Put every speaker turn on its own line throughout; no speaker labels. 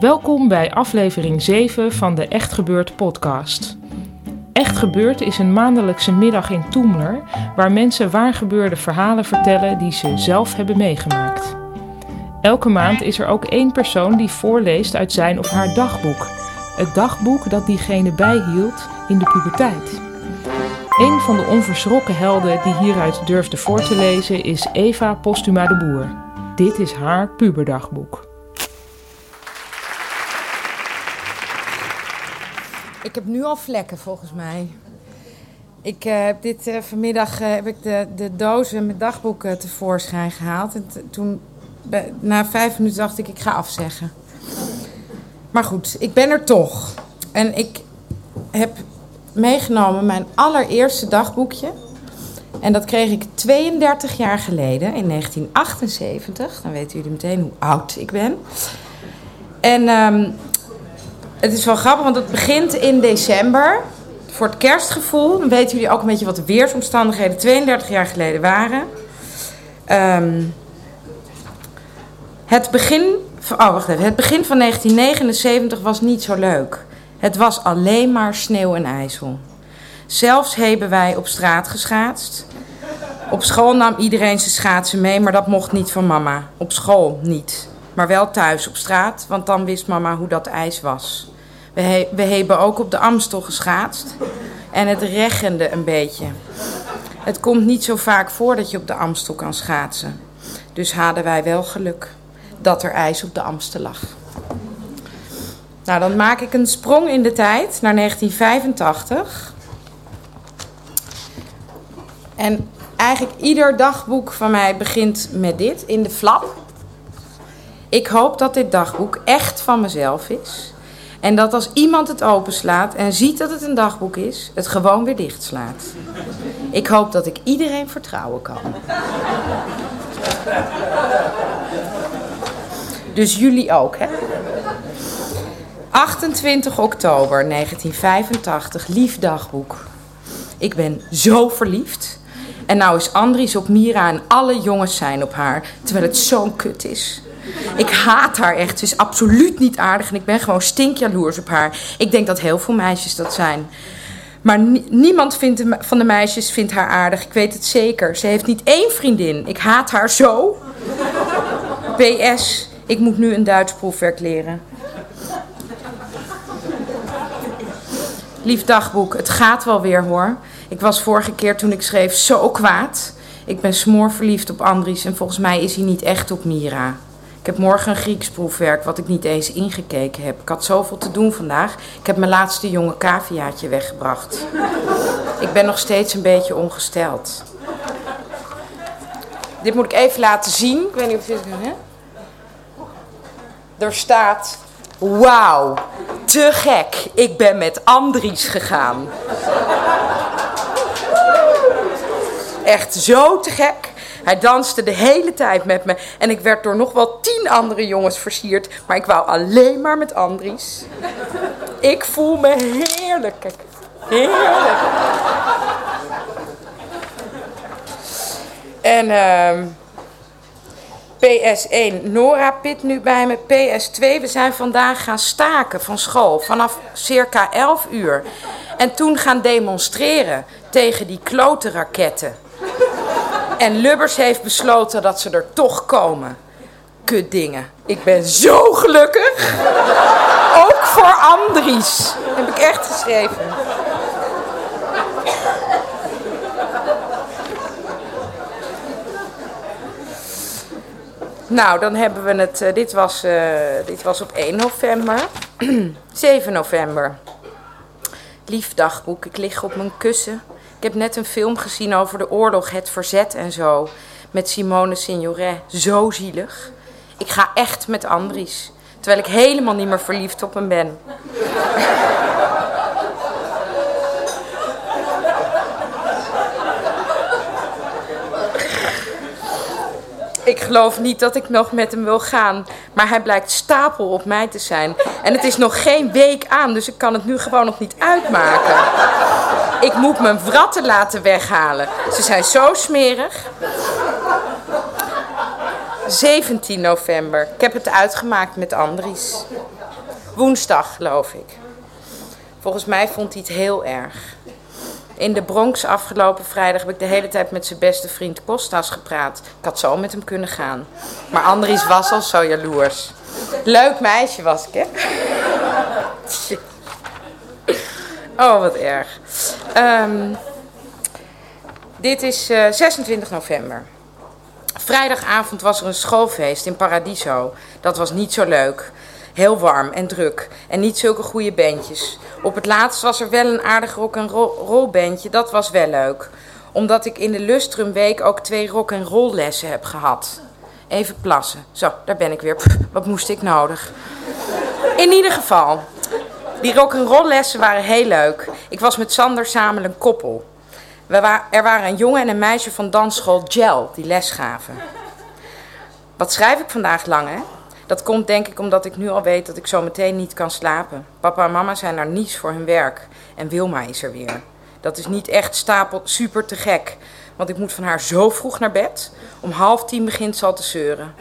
Welkom bij aflevering 7 van de Echt Gebeurd podcast. Echt Gebeurd is een maandelijkse middag in Toemler waar mensen waargebeurde verhalen vertellen die ze zelf hebben meegemaakt. Elke maand is er ook één persoon die voorleest uit zijn of haar dagboek. Het dagboek dat diegene bijhield in de puberteit. Een van de onverschrokken helden die hieruit durfde voor te lezen is Eva Postuma de Boer. Dit is haar puberdagboek.
Ik heb nu al vlekken volgens mij. Ik eh, heb dit eh, vanmiddag eh, heb ik de, de dozen met dagboeken tevoorschijn gehaald. En toen, na vijf minuten dacht ik, ik ga afzeggen. Maar goed, ik ben er toch. En ik heb meegenomen mijn allereerste dagboekje. En dat kreeg ik 32 jaar geleden, in 1978. Dan weten jullie meteen hoe oud ik ben. En ehm, het is wel grappig, want het begint in december. Voor het kerstgevoel. Dan weten jullie ook een beetje wat de weersomstandigheden 32 jaar geleden waren. Ehm, het begin. Oh, wacht even. Het begin van 1979 was niet zo leuk. Het was alleen maar sneeuw en ijzel. Zelfs hebben wij op straat geschaatst. Op school nam iedereen zijn schaatsen mee, maar dat mocht niet van mama. Op school niet. Maar wel thuis op straat, want dan wist mama hoe dat ijs was. We, we hebben ook op de Amstel geschaatst. En het regende een beetje. Het komt niet zo vaak voor dat je op de Amstel kan schaatsen. Dus hadden wij wel geluk dat er ijs op de Amstel lag. Nou, dan maak ik een sprong in de tijd naar 1985. En eigenlijk ieder dagboek van mij begint met dit in de flap. Ik hoop dat dit dagboek echt van mezelf is. En dat als iemand het openslaat en ziet dat het een dagboek is, het gewoon weer dichtslaat. Ik hoop dat ik iedereen vertrouwen kan. Dus jullie ook, hè? 28 oktober 1985, lief dagboek. Ik ben zo verliefd. En nou is Andries op Mira en alle jongens zijn op haar, terwijl het zo'n kut is. Ik haat haar echt. Ze is absoluut niet aardig en ik ben gewoon stinkjaloers op haar. Ik denk dat heel veel meisjes dat zijn. Maar ni- niemand vindt van de meisjes vindt haar aardig. Ik weet het zeker. Ze heeft niet één vriendin. Ik haat haar zo. PS, ik moet nu een Duits proefwerk leren. Lief dagboek, het gaat wel weer hoor. Ik was vorige keer toen ik schreef zo kwaad. Ik ben smoorverliefd op Andries en volgens mij is hij niet echt op Mira. Ik heb morgen een Grieks proefwerk wat ik niet eens ingekeken heb. Ik had zoveel te doen vandaag. Ik heb mijn laatste jonge caviaatje weggebracht. Ik ben nog steeds een beetje ongesteld. Dit moet ik even laten zien. Ik weet niet of je het hè? Er staat... Wauw, te gek. Ik ben met Andries gegaan. Echt zo te gek. Hij danste de hele tijd met me. En ik werd door nog wel tien andere jongens versierd. Maar ik wou alleen maar met Andries. Ik voel me heerlijk. Heerlijk. En ehm PS1, Nora pit nu bij me. PS2, we zijn vandaag gaan staken van school vanaf circa 11 uur. En toen gaan demonstreren tegen die klote raketten. En Lubbers heeft besloten dat ze er toch komen. Kut dingen. Ik ben zo gelukkig. Ook voor Andries. Heb ik echt geschreven. Nou, dan hebben we het. eh, dit, was, eh, dit was op 1 november. 7 november. Lief dagboek, ik lig op mijn kussen Ik heb net een film gezien over de oorlog, het verzet en zo. Met Simone Signoret. Zo zielig. Ik ga echt met Andries. Terwijl ik helemaal niet meer verliefd op hem ben. Ik geloof niet dat ik nog met hem wil gaan. Maar hij blijkt stapel op mij te zijn. En het is nog geen week aan, dus ik kan het nu gewoon nog niet uitmaken. Ik moet mijn wratten laten weghalen. Ze zijn zo smerig. 17 november. Ik heb het uitgemaakt met Andries. Woensdag, geloof ik. Volgens mij vond hij het heel erg. In de Bronx afgelopen vrijdag heb ik de hele tijd met zijn beste vriend Kostas gepraat. Ik had zo met hem kunnen gaan. Maar Andries was al zo jaloers. Leuk meisje was ik, hè? Oh, wat erg. Um, dit is uh, 26 november. Vrijdagavond was er een schoolfeest in Paradiso. Dat was niet zo leuk. Heel warm en druk. En niet zulke goede bandjes. Op het laatst was er wel een aardig rock en roll bandje. Dat was wel leuk. Omdat ik in de Lustrum week ook twee rock en roll lessen heb gehad. Even plassen. Zo, daar ben ik weer. Wat moest ik nodig? In ieder geval, die rock en roll lessen waren heel leuk. Ik was met Sander samen een koppel. We er waren een jongen en een meisje van dansschool Gel die les gaven. Wat schrijf ik vandaag lang, hè? Dat komt denk ik omdat ik nu al weet dat ik zo meteen niet kan slapen. Papa en mama zijn naar Nice voor hun werk. En Wilma is er weer. Dat is niet echt stapel super te gek. Want ik moet van haar zo vroeg naar bed. Om half tien begint ze al te zeuren.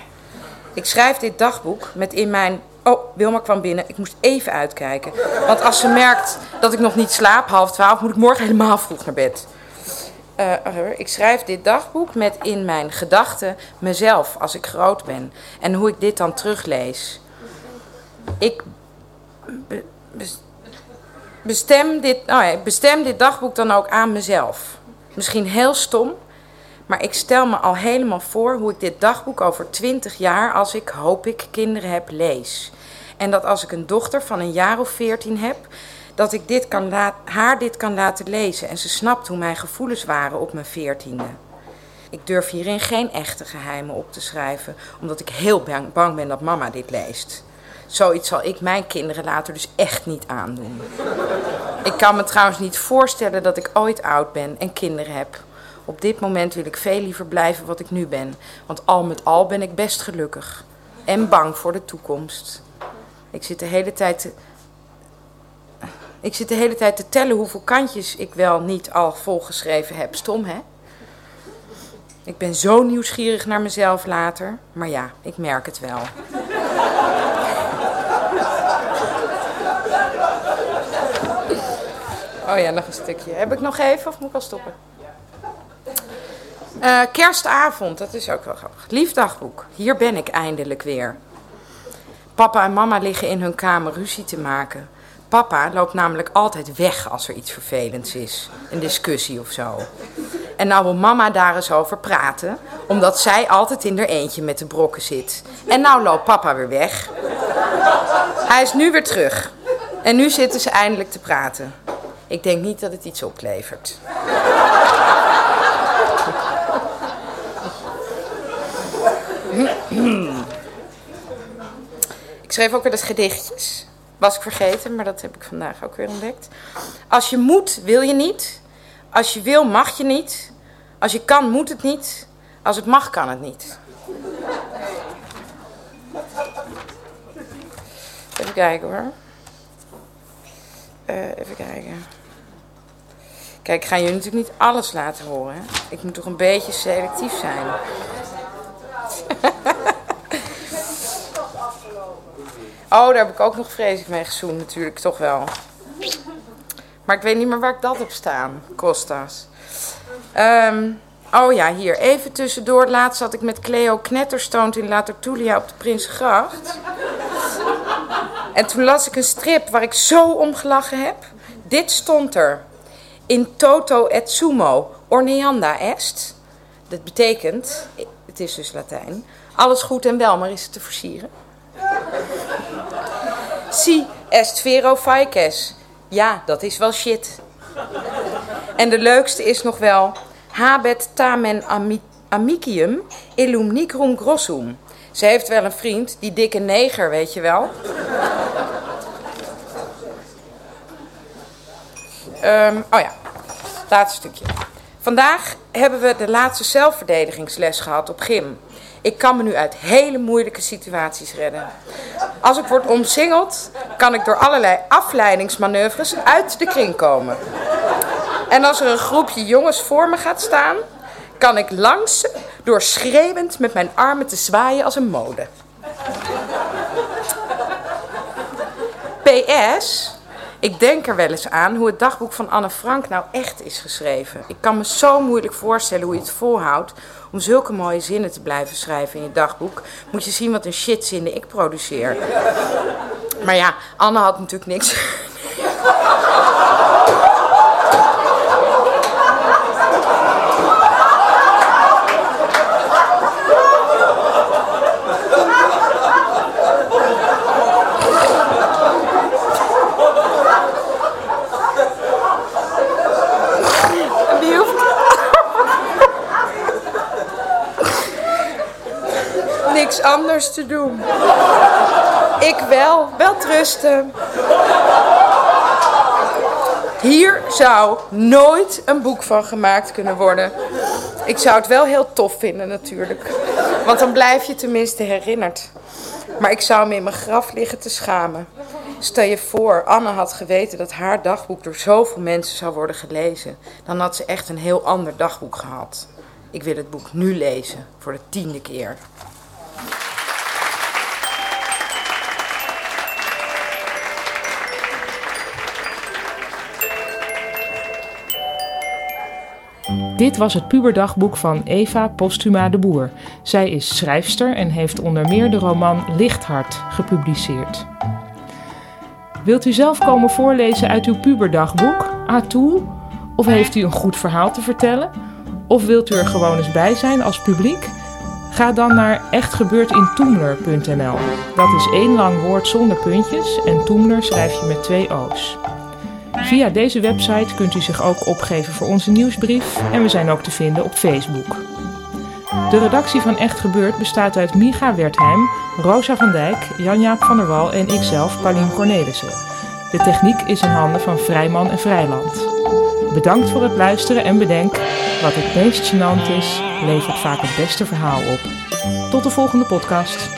Ik schrijf dit dagboek met in mijn... Oh, Wilma kwam binnen. Ik moest even uitkijken. Want als ze merkt dat ik nog niet slaap, half twaalf, moet ik morgen helemaal vroeg naar bed. Uh, ik schrijf dit dagboek met in mijn gedachten mezelf als ik groot ben. En hoe ik dit dan teruglees. Ik be, bestem, dit, oh ja, bestem dit dagboek dan ook aan mezelf. Misschien heel stom, maar ik stel me al helemaal voor hoe ik dit dagboek over twintig jaar, als ik hoop ik kinderen heb, lees. En dat als ik een dochter van een jaar of veertien heb, dat ik dit kan haar dit kan laten lezen en ze snapt hoe mijn gevoelens waren op mijn veertiende. Ik durf hierin geen echte geheimen op te schrijven, omdat ik heel bang ben dat mama dit leest. Zoiets zal ik mijn kinderen later dus echt niet aandoen. Ik kan me trouwens niet voorstellen dat ik ooit oud ben en kinderen heb. Op dit moment wil ik veel liever blijven wat ik nu ben, want al met al ben ik best gelukkig en bang voor de toekomst. Ik zit de hele tijd te ik zit de hele tijd te tellen hoeveel kantjes ik wel niet al volgeschreven heb. Stom, hè? Ik ben zo nieuwsgierig naar mezelf later. Maar ja, ik merk het wel. Oh ja, nog een stukje. Heb ik nog even of moet ik al stoppen? Uh, kerstavond, dat is ook wel grappig. Liefdagboek, hier ben ik eindelijk weer. Papa en mama liggen in hun kamer ruzie te maken. Papa loopt namelijk altijd weg als er iets vervelends is. Een discussie of zo. En nou wil mama daar eens over praten, omdat zij altijd in er eentje met de brokken zit. En nou loopt papa weer weg. Hij is nu weer terug. En nu zitten ze eindelijk te praten. Ik denk niet dat het iets oplevert. Schreef ook weer eens gedichtjes. Was ik vergeten, maar dat heb ik vandaag ook weer ontdekt. Als je moet, wil je niet. Als je wil, mag je niet. Als je kan, moet het niet. Als het mag, kan het niet. Even kijken hoor. Uh, even kijken. Kijk, ik ga jullie natuurlijk niet alles laten horen. Ik moet toch een beetje selectief zijn. Oh, daar heb ik ook nog vreselijk mee gezoend natuurlijk, toch wel. Maar ik weet niet meer waar ik dat heb staan, Costas. Um, oh ja, hier, even tussendoor. Laatst zat ik met Cleo knetterstoond in La Tertulia op de Prinsengracht. En toen las ik een strip waar ik zo om gelachen heb. Dit stond er. In toto et sumo, orneanda est. Dat betekent, het is dus Latijn, alles goed en wel, maar is het te versieren? Si est vero faeces. Ja, dat is wel shit. En de leukste is nog wel habet tamen ami- amicium illum nigrum grossum. Ze heeft wel een vriend, die dikke neger, weet je wel. Ehm, oh ja, laatste stukje. Vandaag hebben we de laatste zelfverdedigingsles gehad op gym. Ik kan me nu uit hele moeilijke situaties redden. Als ik word omsingeld, kan ik door allerlei afleidingsmanoeuvres uit de kring komen. En als er een groepje jongens voor me gaat staan, kan ik langs ze door schreeuwend met mijn armen te zwaaien als een mode. PS, ik denk er wel eens aan hoe het dagboek van Anne Frank nou echt is geschreven. Ik kan me zo moeilijk voorstellen hoe je het volhoudt om zulke mooie zinnen te blijven schrijven in je dagboek. Moet je zien wat een shitzinnen ik produceer. Maar ja, Anne had natuurlijk niks. Anders te doen. Ik wel, wel trusten. Hier zou nooit een boek van gemaakt kunnen worden. Ik zou het wel heel tof vinden natuurlijk. Want dan blijf je tenminste herinnerd. Maar ik zou me in mijn graf liggen te schamen. Stel je voor, Anne had geweten dat haar dagboek door zoveel mensen zou worden gelezen. Dan had ze echt een heel ander dagboek gehad. Ik wil het boek nu lezen, voor de tiende keer.
Dit was het puberdagboek van Eva Postuma de Boer. Zij is schrijfster en heeft onder meer de roman Lichthart gepubliceerd. Wilt u zelf komen voorlezen uit uw puberdagboek? Atoe? Of heeft u een goed verhaal te vertellen? Of wilt u er gewoon eens bij zijn als publiek? Ga dan naar echtgebeurtintoemler.nl. Dat is één lang woord zonder puntjes en Toemler schrijf je met twee O's. Via deze website kunt u zich ook opgeven voor onze nieuwsbrief en we zijn ook te vinden op Facebook. De redactie van Echt Gebeurd bestaat uit Micha Wertheim, Rosa van Dijk, Jan-Jaap van der Wal en ikzelf, Paulien Cornelissen. De techniek is in handen van Vrijman en Vrijland. Bedankt voor het luisteren en bedenk, wat het meest gênant is, levert vaak het beste verhaal op. Tot de volgende podcast.